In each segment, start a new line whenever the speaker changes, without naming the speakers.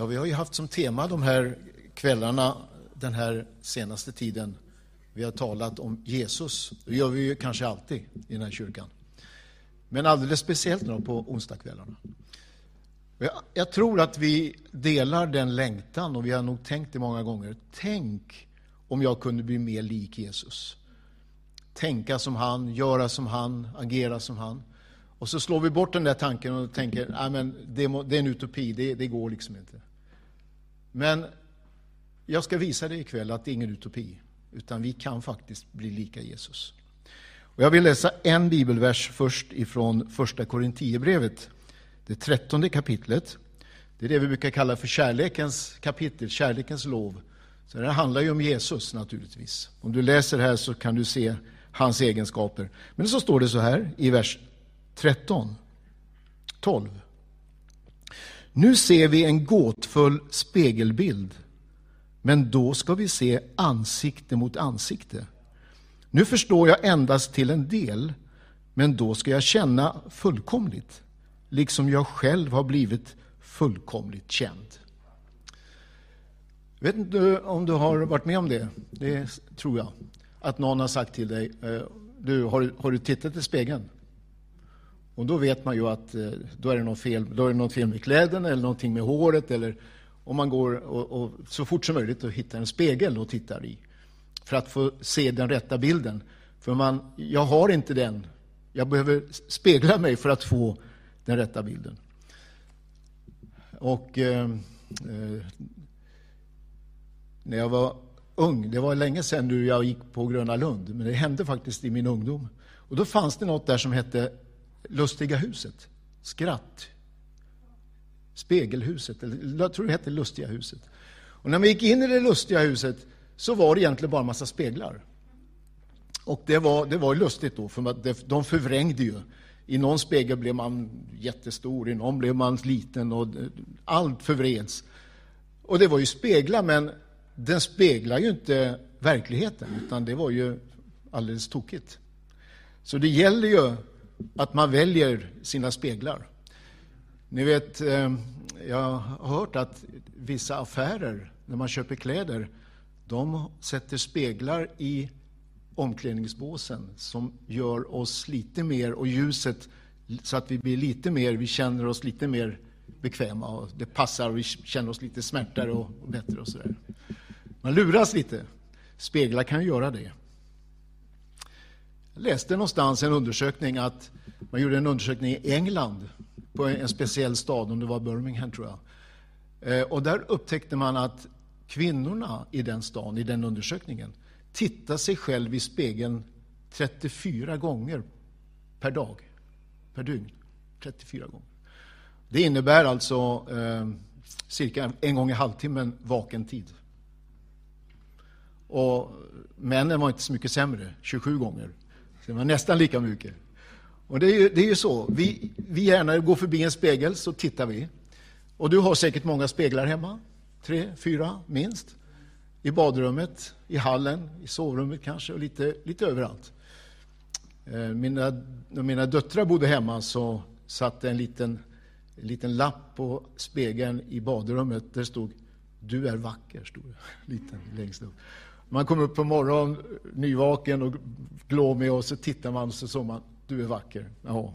Ja, vi har ju haft som tema de här kvällarna den här senaste tiden. Vi har talat om Jesus. Det gör vi ju kanske alltid i den här kyrkan. Men alldeles speciellt nu på onsdagskvällarna. Jag, jag tror att vi delar den längtan och vi har nog tänkt det många gånger. Tänk om jag kunde bli mer lik Jesus. Tänka som han, göra som han, agera som han. Och så slår vi bort den där tanken och tänker att det, det är en utopi, det, det går liksom inte. Men jag ska visa dig ikväll att det är ingen utopi, utan vi kan faktiskt bli lika Jesus. Och jag vill läsa en bibelvers först ifrån första Korinthierbrevet, det trettonde kapitlet. Det är det vi brukar kalla för kärlekens kapitel, kärlekens lov. Så det handlar ju om Jesus naturligtvis. Om du läser här så kan du se hans egenskaper. Men så står det så här i vers 13, 12. Nu ser vi en gåtfull spegelbild, men då ska vi se ansikte mot ansikte. Nu förstår jag endast till en del, men då ska jag känna fullkomligt, liksom jag själv har blivit fullkomligt känd. Jag vet inte om du har varit med om det, det tror jag. Att någon har sagt till dig, eh, du, har, har du tittat i spegeln? Och då vet man ju att eh, då är det något fel, då är det något fel med kläderna eller någonting med håret. Eller om man går och, och så fort som möjligt och hittar en spegel och tittar i. För att få se den rätta bilden. För man, jag har inte den. Jag behöver spegla mig för att få den rätta bilden. Och eh, eh, när jag var ung, det var länge sedan nu jag gick på Gröna Lund, men det hände faktiskt i min ungdom. Och då fanns det något där som hette Lustiga huset. Skratt. Spegelhuset, eller jag tror det hette Lustiga huset. Och när man gick in i det lustiga huset så var det egentligen bara en massa speglar. Och det var, det var lustigt då, för de förvrängde ju. I någon spegel blev man jättestor, i någon blev man liten och allt förvreds. Och det var ju speglar, men den speglar ju inte verkligheten, utan det var ju alldeles tokigt. Så det gäller ju att man väljer sina speglar. Ni vet, eh, jag har hört att vissa affärer, när man köper kläder, de sätter speglar i omklädningsbåsen som gör oss lite mer, och ljuset, så att vi blir lite mer, vi känner oss lite mer bekväma och det passar och vi känner oss lite smärtare och bättre och sådär. Man luras lite. Speglar kan göra det. Jag läste någonstans en undersökning att man gjorde en undersökning i England på en speciell stad, om det var Birmingham tror jag. Eh, och där upptäckte man att kvinnorna i den stan, i den undersökningen, tittar sig själv i spegeln 34 gånger per dag, per dygn. 34 gånger. Det innebär alltså eh, cirka en gång i halvtimmen vaken tid. Och männen var inte så mycket sämre, 27 gånger. Så det var nästan lika mycket. Och det är ju, det är ju så, vi, vi gärna går förbi en spegel så tittar vi. Och du har säkert många speglar hemma, tre, fyra minst. I badrummet, i hallen, i sovrummet kanske och lite, lite överallt. Eh, mina, när mina döttrar bodde hemma så satt en liten, en liten lapp på spegeln i badrummet. Där stod Du är vacker, stod det. Liten, längst upp. Man kom upp på morgonen, nyvaken och glåmig och så tittar man och så såg man du är vacker. Jaha.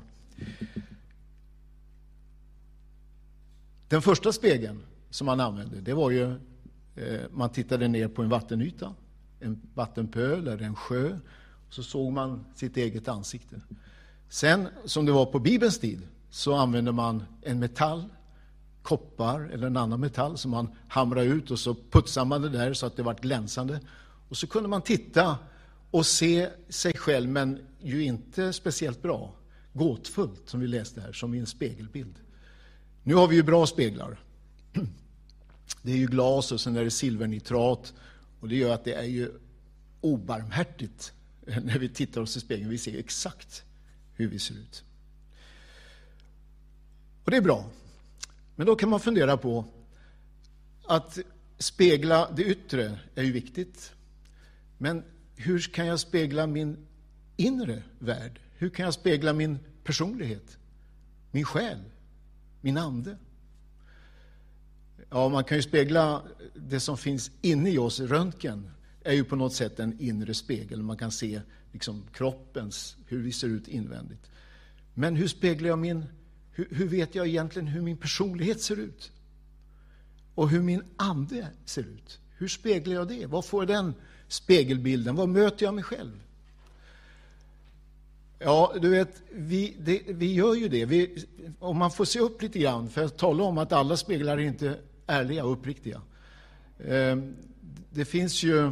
Den första spegeln som man använde, det var ju eh, man tittade ner på en vattenyta, en vattenpöl eller en sjö, och så såg man sitt eget ansikte. Sen, som det var på Bibelns tid, så använde man en metall, koppar eller en annan metall som man hamrade ut och så putsade man det där så att det var glänsande. Och så kunde man titta och se sig själv, men ju inte speciellt bra. Gåtfullt, som vi läste här, som i en spegelbild. Nu har vi ju bra speglar. Det är ju glas och sen är det silvernitrat. Och det gör att det är ju obarmhärtigt när vi tittar oss i spegeln. Vi ser exakt hur vi ser ut. Och det är bra. Men då kan man fundera på att spegla det yttre är ju viktigt. Men hur kan jag spegla min inre värld? Hur kan jag spegla min personlighet, min själ, min ande? Ja, man kan ju spegla det som finns inne i oss. Röntgen är ju på något sätt en inre spegel. Man kan se liksom kroppens, hur vi ser ut invändigt. Men hur speglar jag min, hur, hur vet jag egentligen hur min personlighet ser ut? Och hur min ande ser ut? Hur speglar jag det? Vad får den spegelbilden? Var möter jag mig själv? Ja, du vet, vi, det, vi gör ju det. Vi, om man får se upp lite grann, för att tala om att alla speglar är inte ärliga och uppriktiga. Eh, det finns ju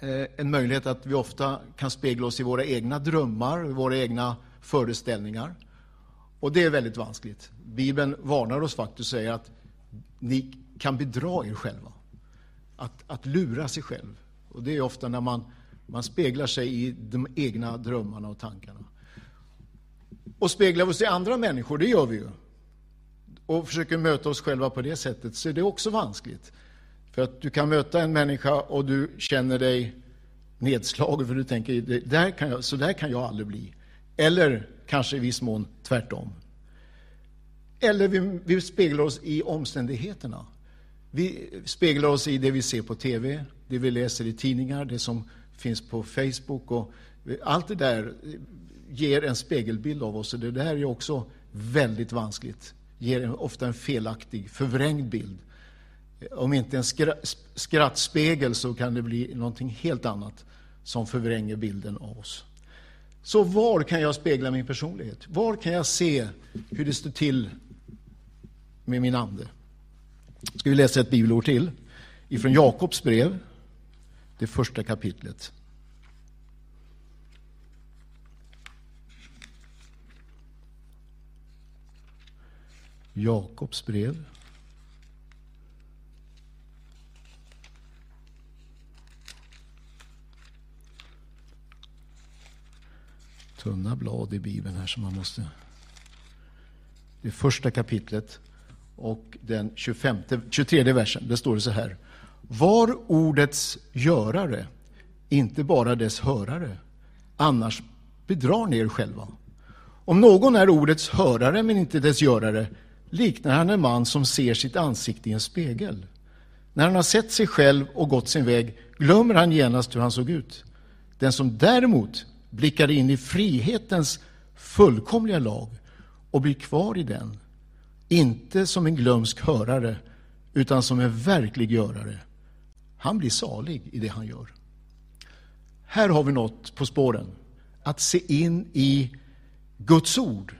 eh, en möjlighet att vi ofta kan spegla oss i våra egna drömmar, våra egna föreställningar. Och det är väldigt vanskligt. Bibeln varnar oss faktiskt och säger att ni kan bedra er själva. Att, att lura sig själv. Och det är ofta när man, man speglar sig i de egna drömmarna och tankarna. Och speglar vi oss i andra människor, det gör vi ju. Och försöker möta oss själva på det sättet, så är det också vanskligt. För att du kan möta en människa och du känner dig nedslagen, för du tänker, där kan jag, så där kan jag aldrig bli. Eller kanske i viss mån tvärtom. Eller vi, vi speglar oss i omständigheterna. Vi speglar oss i det vi ser på TV, det vi läser i tidningar, det som finns på Facebook. Och allt det där ger en spegelbild av oss. Och det där är också väldigt vanskligt. Ger ofta en felaktig, förvrängd bild. Om inte en skrattspegel så kan det bli någonting helt annat som förvränger bilden av oss. Så var kan jag spegla min personlighet? Var kan jag se hur det står till med min ande? Ska vi läsa ett bibelord till ifrån Jakobs brev, det första kapitlet. Jakobs brev. Tunna blad i Bibeln här som man måste... Det första kapitlet och den 25, 23 versen. Det står det så här. Var ordets görare, inte bara dess hörare. Annars bedrar ni er själva. Om någon är ordets hörare men inte dess görare liknar han en man som ser sitt ansikte i en spegel. När han har sett sig själv och gått sin väg glömmer han genast hur han såg ut. Den som däremot blickar in i frihetens fullkomliga lag och blir kvar i den inte som en glömsk hörare, utan som en verklig görare. Han blir salig i det han gör. Här har vi något på spåren. Att se in i Guds ord.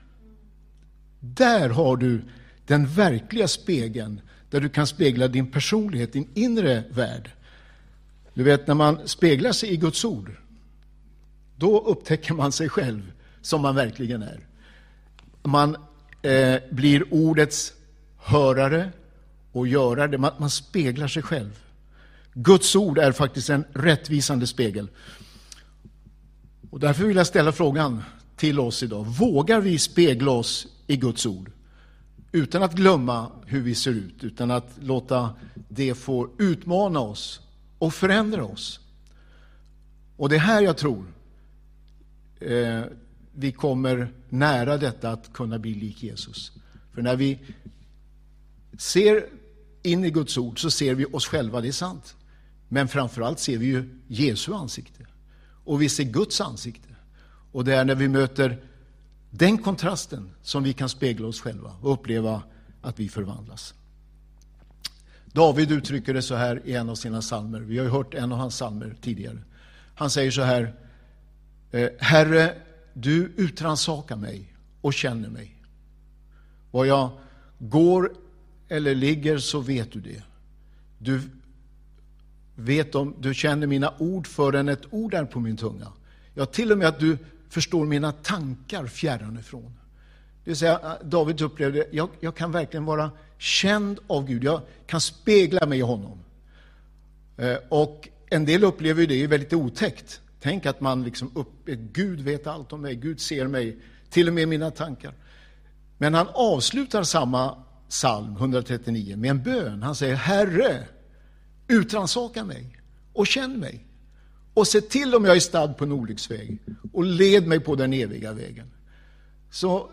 Där har du den verkliga spegeln, där du kan spegla din personlighet, din inre värld. Du vet, när man speglar sig i Guds ord, då upptäcker man sig själv som man verkligen är. Man eh, blir ordets hörare och görare. Man, man speglar sig själv. Guds ord är faktiskt en rättvisande spegel. Och därför vill jag ställa frågan till oss idag. Vågar vi spegla oss i Guds ord? Utan att glömma hur vi ser ut, utan att låta det få utmana oss och förändra oss. Och det är här jag tror eh, vi kommer nära detta att kunna bli lik Jesus. För när vi ser in i Guds ord så ser vi oss själva, det är sant. Men framförallt ser vi ju Jesu ansikte. Och vi ser Guds ansikte. Och det är när vi möter den kontrasten som vi kan spegla oss själva och uppleva att vi förvandlas. David uttrycker det så här i en av sina salmer. Vi har ju hört en av hans salmer tidigare. Han säger så här. Eh, Herre, du utransakar mig och känner mig. Var jag går eller ligger så vet du det. Du vet om, du känner mina ord förrän ett ord är på min tunga. Ja, till och med att du förstår mina tankar fjärran ifrån. Det vill säga, David upplevde, jag, jag kan verkligen vara känd av Gud. Jag kan spegla mig i honom. Eh, och en del upplever det väldigt otäckt. Tänk att man liksom upp, Gud vet allt om mig, Gud ser mig, till och med mina tankar. Men han avslutar samma psalm 139 med en bön. Han säger Herre, utransaka mig och känn mig och se till om jag är stad på en olycksväg och led mig på den eviga vägen. Så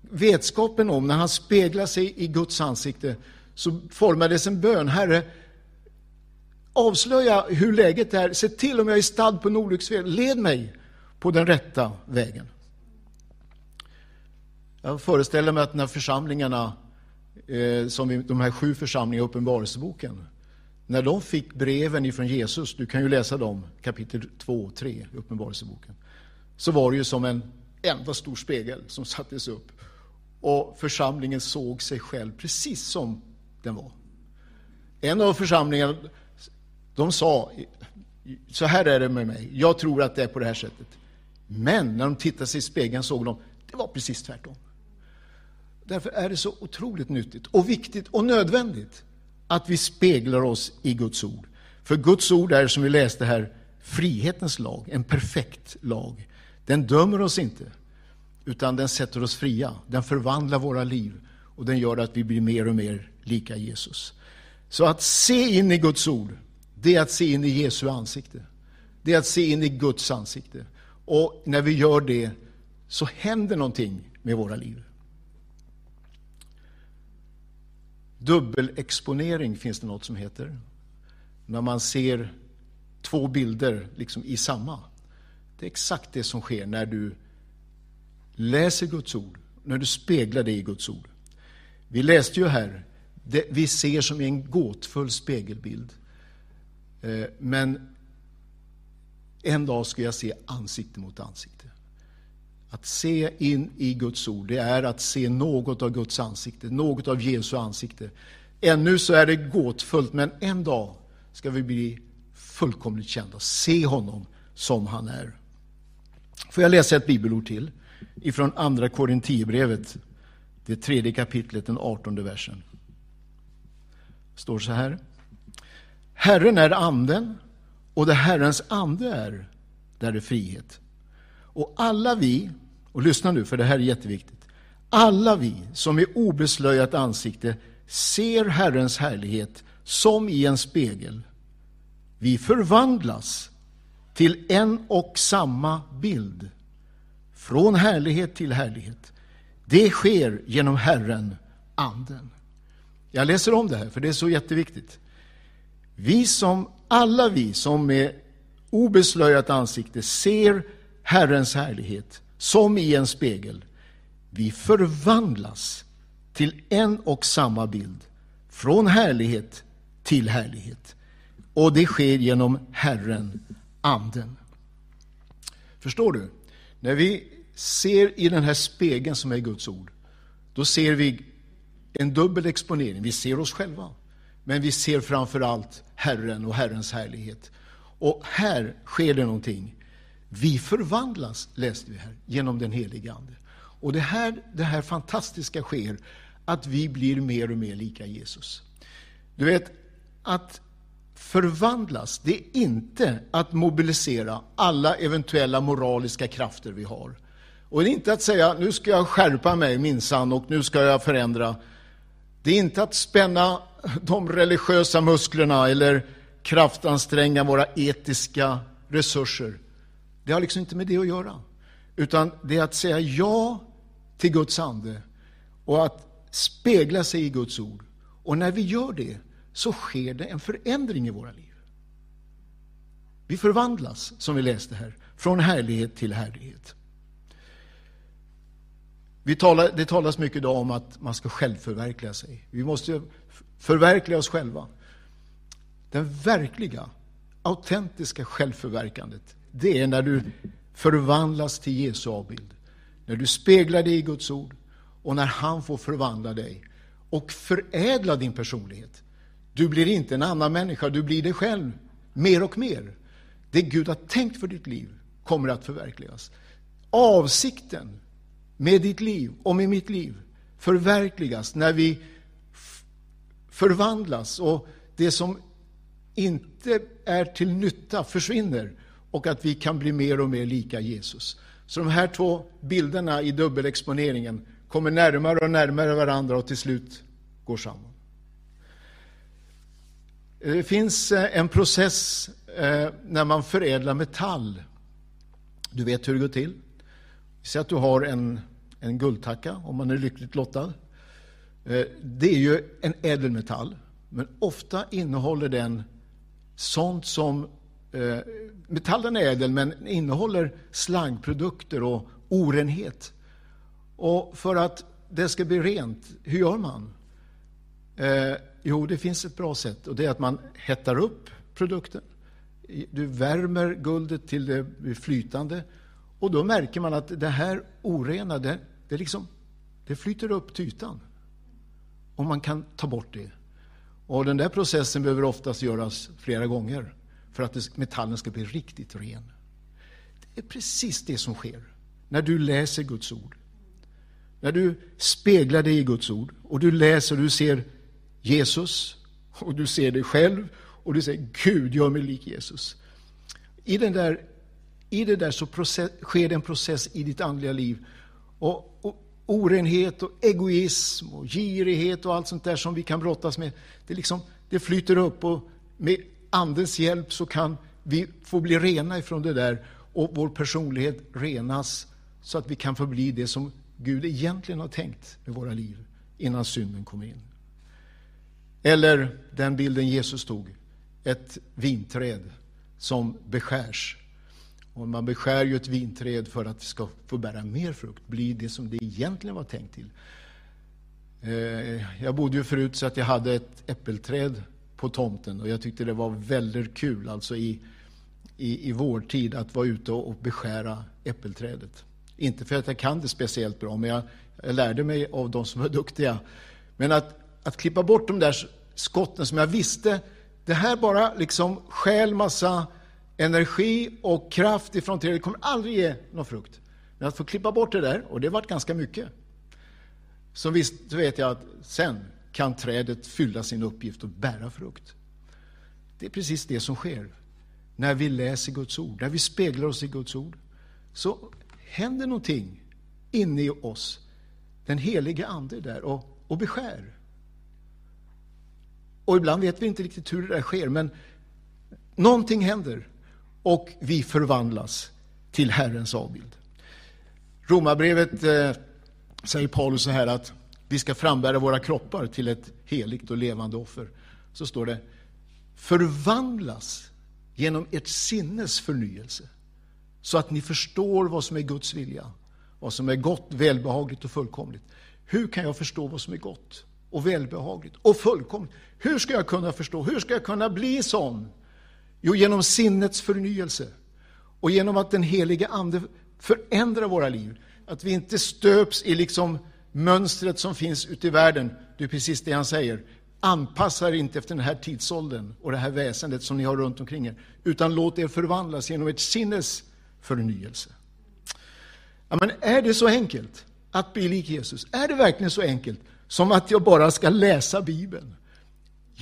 vetskapen om, när han speglar sig i Guds ansikte, så formades en bön. Herre, avslöja hur läget är. Se till om jag är stad på en olycksväg. Led mig på den rätta vägen. Jag föreställer mig att när församlingarna, eh, som vi, de här sju församlingarna i Uppenbarelseboken, när de fick breven ifrån Jesus, du kan ju läsa dem, kapitel 2 och 3 i Uppenbarelseboken, så var det ju som en enda stor spegel som sattes upp. Och församlingen såg sig själv precis som den var. En av församlingarna, de sa, så här är det med mig, jag tror att det är på det här sättet. Men när de tittade sig i spegeln såg de, det var precis tvärtom. Därför är det så otroligt nyttigt och viktigt och nödvändigt att vi speglar oss i Guds ord. För Guds ord är, som vi läste här, frihetens lag, en perfekt lag. Den dömer oss inte, utan den sätter oss fria. Den förvandlar våra liv och den gör att vi blir mer och mer lika Jesus. Så att se in i Guds ord, det är att se in i Jesu ansikte. Det är att se in i Guds ansikte. Och när vi gör det så händer någonting med våra liv. Dubbelexponering finns det något som heter. När man ser två bilder liksom i samma. Det är exakt det som sker när du läser Guds ord, när du speglar det i Guds ord. Vi läste ju här, det vi ser som en gåtfull spegelbild. Eh, men en dag ska jag se ansikte mot ansikte. Att se in i Guds ord, det är att se något av Guds ansikte, något av Jesu ansikte. Ännu så är det gåtfullt, men en dag ska vi bli fullkomligt kända, se honom som han är. Får jag läsa ett bibelord till? Ifrån andra Korinthierbrevet, det tredje kapitlet, den artonde versen. Det står så här. Herren är anden, och där Herrens ande är, där är frihet. Och alla vi, och lyssna nu för det här är jätteviktigt, alla vi som i obeslöjat ansikte ser Herrens härlighet som i en spegel, vi förvandlas till en och samma bild, från härlighet till härlighet. Det sker genom Herren, Anden. Jag läser om det här, för det är så jätteviktigt. Vi som, alla vi som med obeslöjat ansikte ser Herrens härlighet som i en spegel. Vi förvandlas till en och samma bild, från härlighet till härlighet. Och det sker genom Herren, Anden. Förstår du? När vi ser i den här spegeln som är Guds ord, då ser vi en dubbel exponering. Vi ser oss själva, men vi ser framför allt Herren och Herrens härlighet. Och här sker det någonting. Vi förvandlas, läste vi här, genom den helige Ande. Och det här, det här fantastiska sker, att vi blir mer och mer lika Jesus. Du vet, att förvandlas, det är inte att mobilisera alla eventuella moraliska krafter vi har. Och det är inte att säga, nu ska jag skärpa mig minsann och nu ska jag förändra. Det är inte att spänna de religiösa musklerna eller kraftanstränga våra etiska resurser. Det har liksom inte med det att göra. Utan det är att säga ja till Guds ande och att spegla sig i Guds ord. Och när vi gör det så sker det en förändring i våra liv. Vi förvandlas, som vi läste här, från härlighet till härlighet. Vi talar, det talas mycket idag om att man ska självförverkliga sig. Vi måste förverkliga oss själva. Den verkliga, autentiska självförverkandet, det är när du förvandlas till Jesu avbild. När du speglar dig i Guds ord och när han får förvandla dig och förädla din personlighet. Du blir inte en annan människa, du blir dig själv mer och mer. Det Gud har tänkt för ditt liv kommer att förverkligas. Avsikten med ditt liv och med mitt liv förverkligas när vi förvandlas och det som inte är till nytta försvinner och att vi kan bli mer och mer lika Jesus. Så de här två bilderna i dubbelexponeringen kommer närmare och närmare varandra och till slut går samman. Eh, det finns eh, en process eh, när man förädlar metall. Du vet hur det går till. Säg att du har en, en guldtacka, om man är lyckligt lottad. Eh, det är ju en ädelmetall, men ofta innehåller den sånt som eh, Metallen är ädel, men innehåller slangprodukter och orenhet. Och för att det ska bli rent, hur gör man? Eh, jo, det finns ett bra sätt och det är att man hettar upp produkten. Du värmer guldet till det blir flytande och då märker man att det här orena, det, det, liksom, det flyter upp till ytan. Och man kan ta bort det. Och den där processen behöver oftast göras flera gånger för att metallen ska bli riktigt ren. Det är precis det som sker när du läser Guds ord. När du speglar dig i Guds ord och du läser och du ser Jesus och du ser dig själv och du säger Gud, gör mig lik Jesus. I, den där, i det där så process, sker det en process i ditt andliga liv. Och, och orenhet och egoism och girighet och allt sånt där som vi kan brottas med, det, liksom, det flyter upp och med Andens hjälp så kan vi få bli rena ifrån det där och vår personlighet renas så att vi kan få bli det som Gud egentligen har tänkt med våra liv innan synden kom in. Eller den bilden Jesus tog, ett vinträd som beskärs. Och man beskär ju ett vinträd för att det ska få bära mer frukt, bli det som det egentligen var tänkt till. Eh, jag bodde ju förut så att jag hade ett äppelträd på tomten och jag tyckte det var väldigt kul alltså i, i, i vårtid, att vara ute och beskära äppelträdet. Inte för att jag kan det speciellt bra, men jag, jag lärde mig av de som var duktiga. Men att, att klippa bort de där skotten som jag visste, det här bara liksom stjäl massa energi och kraft ifrån trädet, det kommer aldrig ge någon frukt. Men att få klippa bort det där, och det var ganska mycket. Så visst vet jag att sen kan trädet fylla sin uppgift och bära frukt. Det är precis det som sker när vi läser Guds ord, när vi speglar oss i Guds ord. Så händer någonting inne i oss. Den helige Ande är där och, och beskär. Och ibland vet vi inte riktigt hur det där sker, men någonting händer och vi förvandlas till Herrens avbild. Romarbrevet eh, säger Paulus så här att vi ska frambära våra kroppar till ett heligt och levande offer. Så står det, förvandlas genom ert sinnes förnyelse så att ni förstår vad som är Guds vilja, vad som är gott, välbehagligt och fullkomligt. Hur kan jag förstå vad som är gott och välbehagligt och fullkomligt? Hur ska jag kunna förstå? Hur ska jag kunna bli sån? Jo, genom sinnets förnyelse och genom att den helige Ande förändrar våra liv. Att vi inte stöps i liksom mönstret som finns ute i världen. Det är precis det han säger. Anpassa er inte efter den här tidsåldern och det här väsendet som ni har runt omkring er, utan låt er förvandlas genom ert sinnes förnyelse. Ja, men är det så enkelt att bli lik Jesus? Är det verkligen så enkelt som att jag bara ska läsa Bibeln?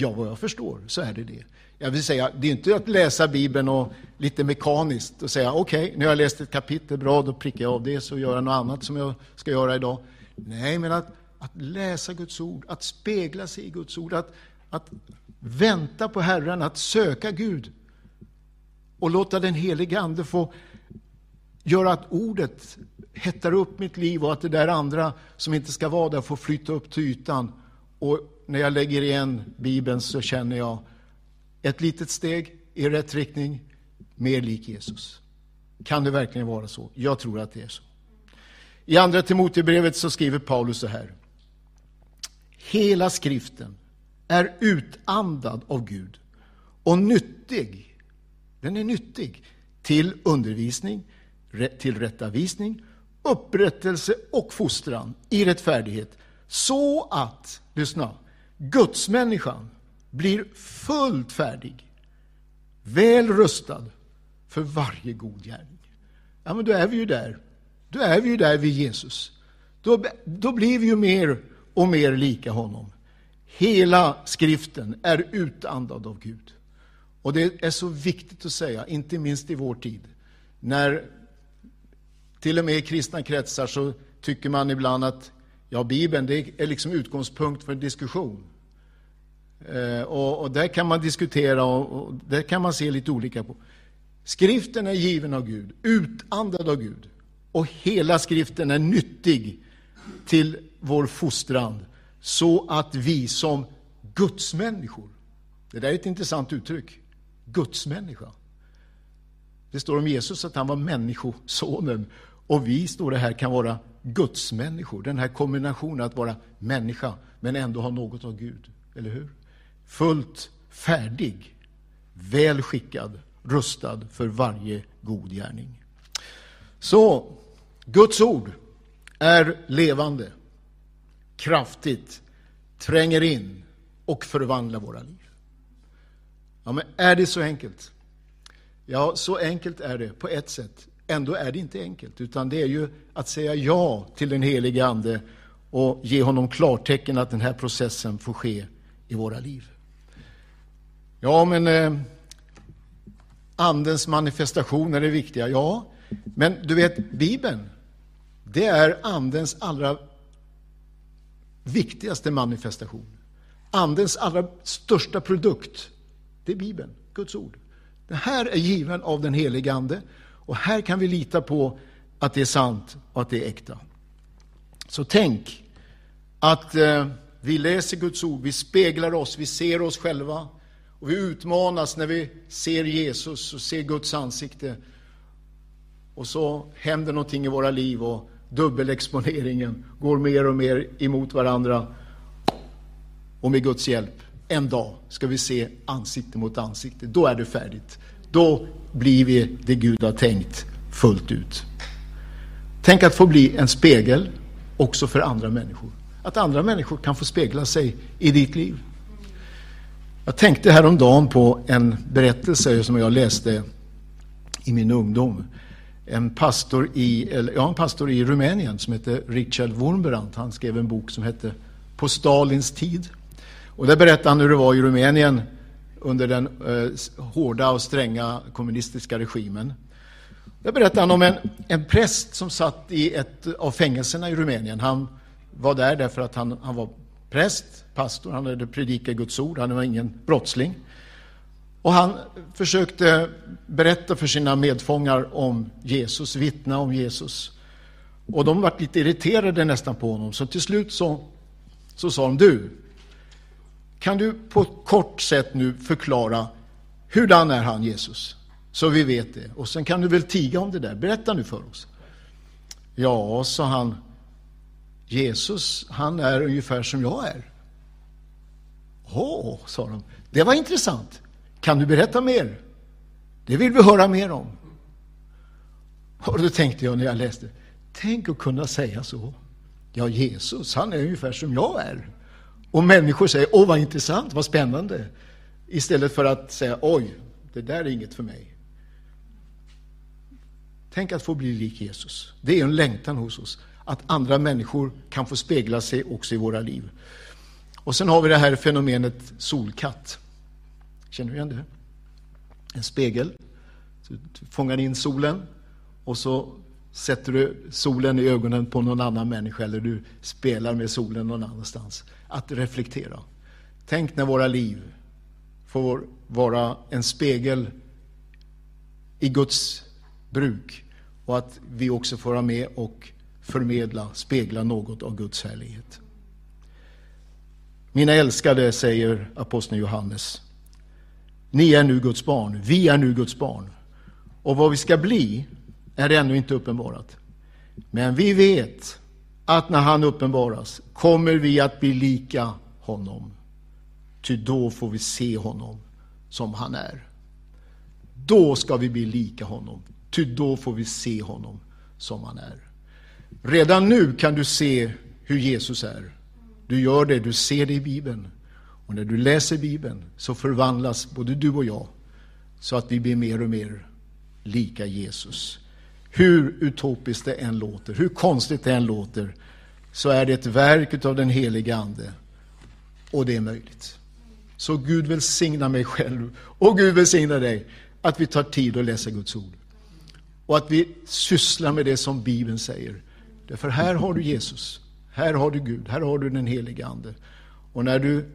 Ja, vad jag förstår så är det det. Jag vill säga, det är inte att läsa Bibeln och lite mekaniskt och säga okej, okay, nu har jag läst ett kapitel, bra, då prickar jag av det så gör jag något annat som jag ska göra idag. Nej, men att, att läsa Guds ord, att spegla sig i Guds ord, att, att vänta på Herren, att söka Gud och låta den helige Ande få göra att ordet hettar upp mitt liv och att det där andra som inte ska vara där får flytta upp till ytan. Och när jag lägger igen Bibeln så känner jag ett litet steg i rätt riktning, mer lik Jesus. Kan det verkligen vara så? Jag tror att det är så. I Andra Timoteusbrevet så skriver Paulus så här. Hela skriften är utandad av Gud och nyttig. Den är nyttig till undervisning, tillrättavisning, upprättelse och fostran i rättfärdighet så att, lyssna, gudsmänniskan blir fullt färdig, väl rustad för varje god gärning. Ja, men då är vi ju där. Då är vi ju där vid Jesus. Då, då blir vi ju mer och mer lika honom. Hela skriften är utandad av Gud. Och det är så viktigt att säga, inte minst i vår tid, när till och med i kristna kretsar så tycker man ibland att ja, Bibeln det är liksom utgångspunkt för diskussion. Eh, och, och, där kan man diskutera och, och där kan man se lite olika på. Skriften är given av Gud, utandad av Gud. Och hela skriften är nyttig till vår fostran så att vi som gudsmänniskor, det där är ett intressant uttryck, gudsmänniska. Det står om Jesus att han var människosonen och vi, står det här, kan vara gudsmänniskor. Den här kombinationen att vara människa men ändå ha något av Gud, eller hur? Fullt färdig, väl skickad, rustad för varje god gärning. Så, Guds ord är levande, kraftigt, tränger in och förvandlar våra liv. Ja, men är det så enkelt? Ja, så enkelt är det på ett sätt. Ändå är det inte enkelt, utan det är ju att säga ja till den helige Ande och ge honom klartecken att den här processen får ske i våra liv. Ja, men eh, Andens manifestationer är viktiga. Ja, men du vet, Bibeln, det är Andens allra viktigaste manifestation. Andens allra största produkt, det är Bibeln, Guds ord. Det här är given av den helige Ande och här kan vi lita på att det är sant och att det är äkta. Så tänk att eh, vi läser Guds ord, vi speglar oss, vi ser oss själva och vi utmanas när vi ser Jesus och ser Guds ansikte. Och så händer någonting i våra liv och dubbelexponeringen går mer och mer emot varandra. Och med Guds hjälp, en dag ska vi se ansikte mot ansikte. Då är det färdigt. Då blir vi det Gud har tänkt fullt ut. Tänk att få bli en spegel också för andra människor. Att andra människor kan få spegla sig i ditt liv. Jag tänkte häromdagen på en berättelse som jag läste i min ungdom. En pastor i, eller, ja, en pastor i Rumänien som hette Richard Wurmbrand. Han skrev en bok som hette På Stalins tid. Och där berättade han hur det var i Rumänien under den eh, hårda och stränga kommunistiska regimen. Där berättade han om en, en präst som satt i ett av fängelserna i Rumänien. Han var där därför att han, han var präst, pastor, han hade predikat Guds ord, han var ingen brottsling. Och han försökte berätta för sina medfångar om Jesus, vittna om Jesus. Och de var lite irriterade nästan på honom, så till slut så, så sa de, du, kan du på ett kort sätt nu förklara hurdan är han Jesus? Så vi vet det. Och sen kan du väl tiga om det där. Berätta nu för oss. Ja, sa han, Jesus, han är ungefär som jag är. Åh, oh, sa de. Det var intressant. Kan du berätta mer? Det vill vi höra mer om. Och då tänkte jag när jag läste, tänk att kunna säga så. Ja, Jesus, han är ungefär som jag är. Och människor säger, åh vad intressant, vad spännande. Istället för att säga, oj, det där är inget för mig. Tänk att få bli lik Jesus. Det är en längtan hos oss att andra människor kan få spegla sig också i våra liv. Och sen har vi det här fenomenet solkatt. Känner du igen det? En spegel. Du fångar in solen och så sätter du solen i ögonen på någon annan människa eller du spelar med solen någon annanstans. Att reflektera. Tänk när våra liv får vara en spegel i Guds bruk och att vi också får vara med och förmedla, spegla något av Guds härlighet. Mina älskade, säger aposteln Johannes, ni är nu Guds barn, vi är nu Guds barn. Och vad vi ska bli är ännu inte uppenbarat. Men vi vet att när han uppenbaras kommer vi att bli lika honom. Ty då får vi se honom som han är. Då ska vi bli lika honom. Ty då får vi se honom som han är. Redan nu kan du se hur Jesus är. Du gör det, du ser det i Bibeln. Och när du läser Bibeln så förvandlas både du och jag så att vi blir mer och mer lika Jesus. Hur utopiskt det än låter, hur konstigt det än låter, så är det ett verk av den helige Ande. Och det är möjligt. Så Gud välsigna mig själv och Gud välsigna dig att vi tar tid att läsa Guds ord. Och att vi sysslar med det som Bibeln säger. Därför här har du Jesus, här har du Gud, här har du den helige Ande. Och när du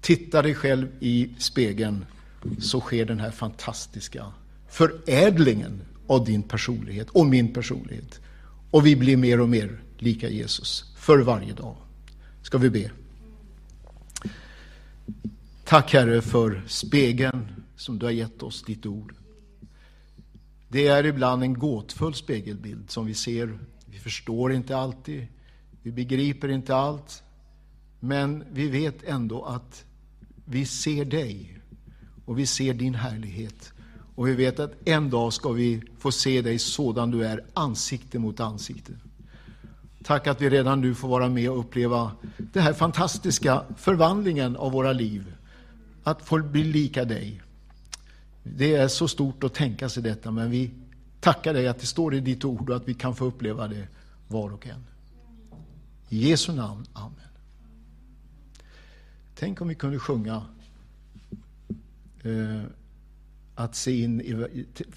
tittar dig själv i spegeln så sker den här fantastiska förädlingen av din personlighet och min personlighet. Och vi blir mer och mer lika Jesus för varje dag. ska vi be. Tack Herre för spegeln som du har gett oss, ditt ord. Det är ibland en gåtfull spegelbild som vi ser. Vi förstår inte alltid, vi begriper inte allt, men vi vet ändå att vi ser dig och vi ser din härlighet. Och vi vet att en dag ska vi få se dig sådan du är, ansikte mot ansikte. Tack att vi redan nu får vara med och uppleva den här fantastiska förvandlingen av våra liv. Att få bli lika dig. Det är så stort att tänka sig detta, men vi tackar dig att det står i ditt ord och att vi kan få uppleva det var och en. I Jesu namn, Amen. Tänk om vi kunde sjunga eh, att se in i,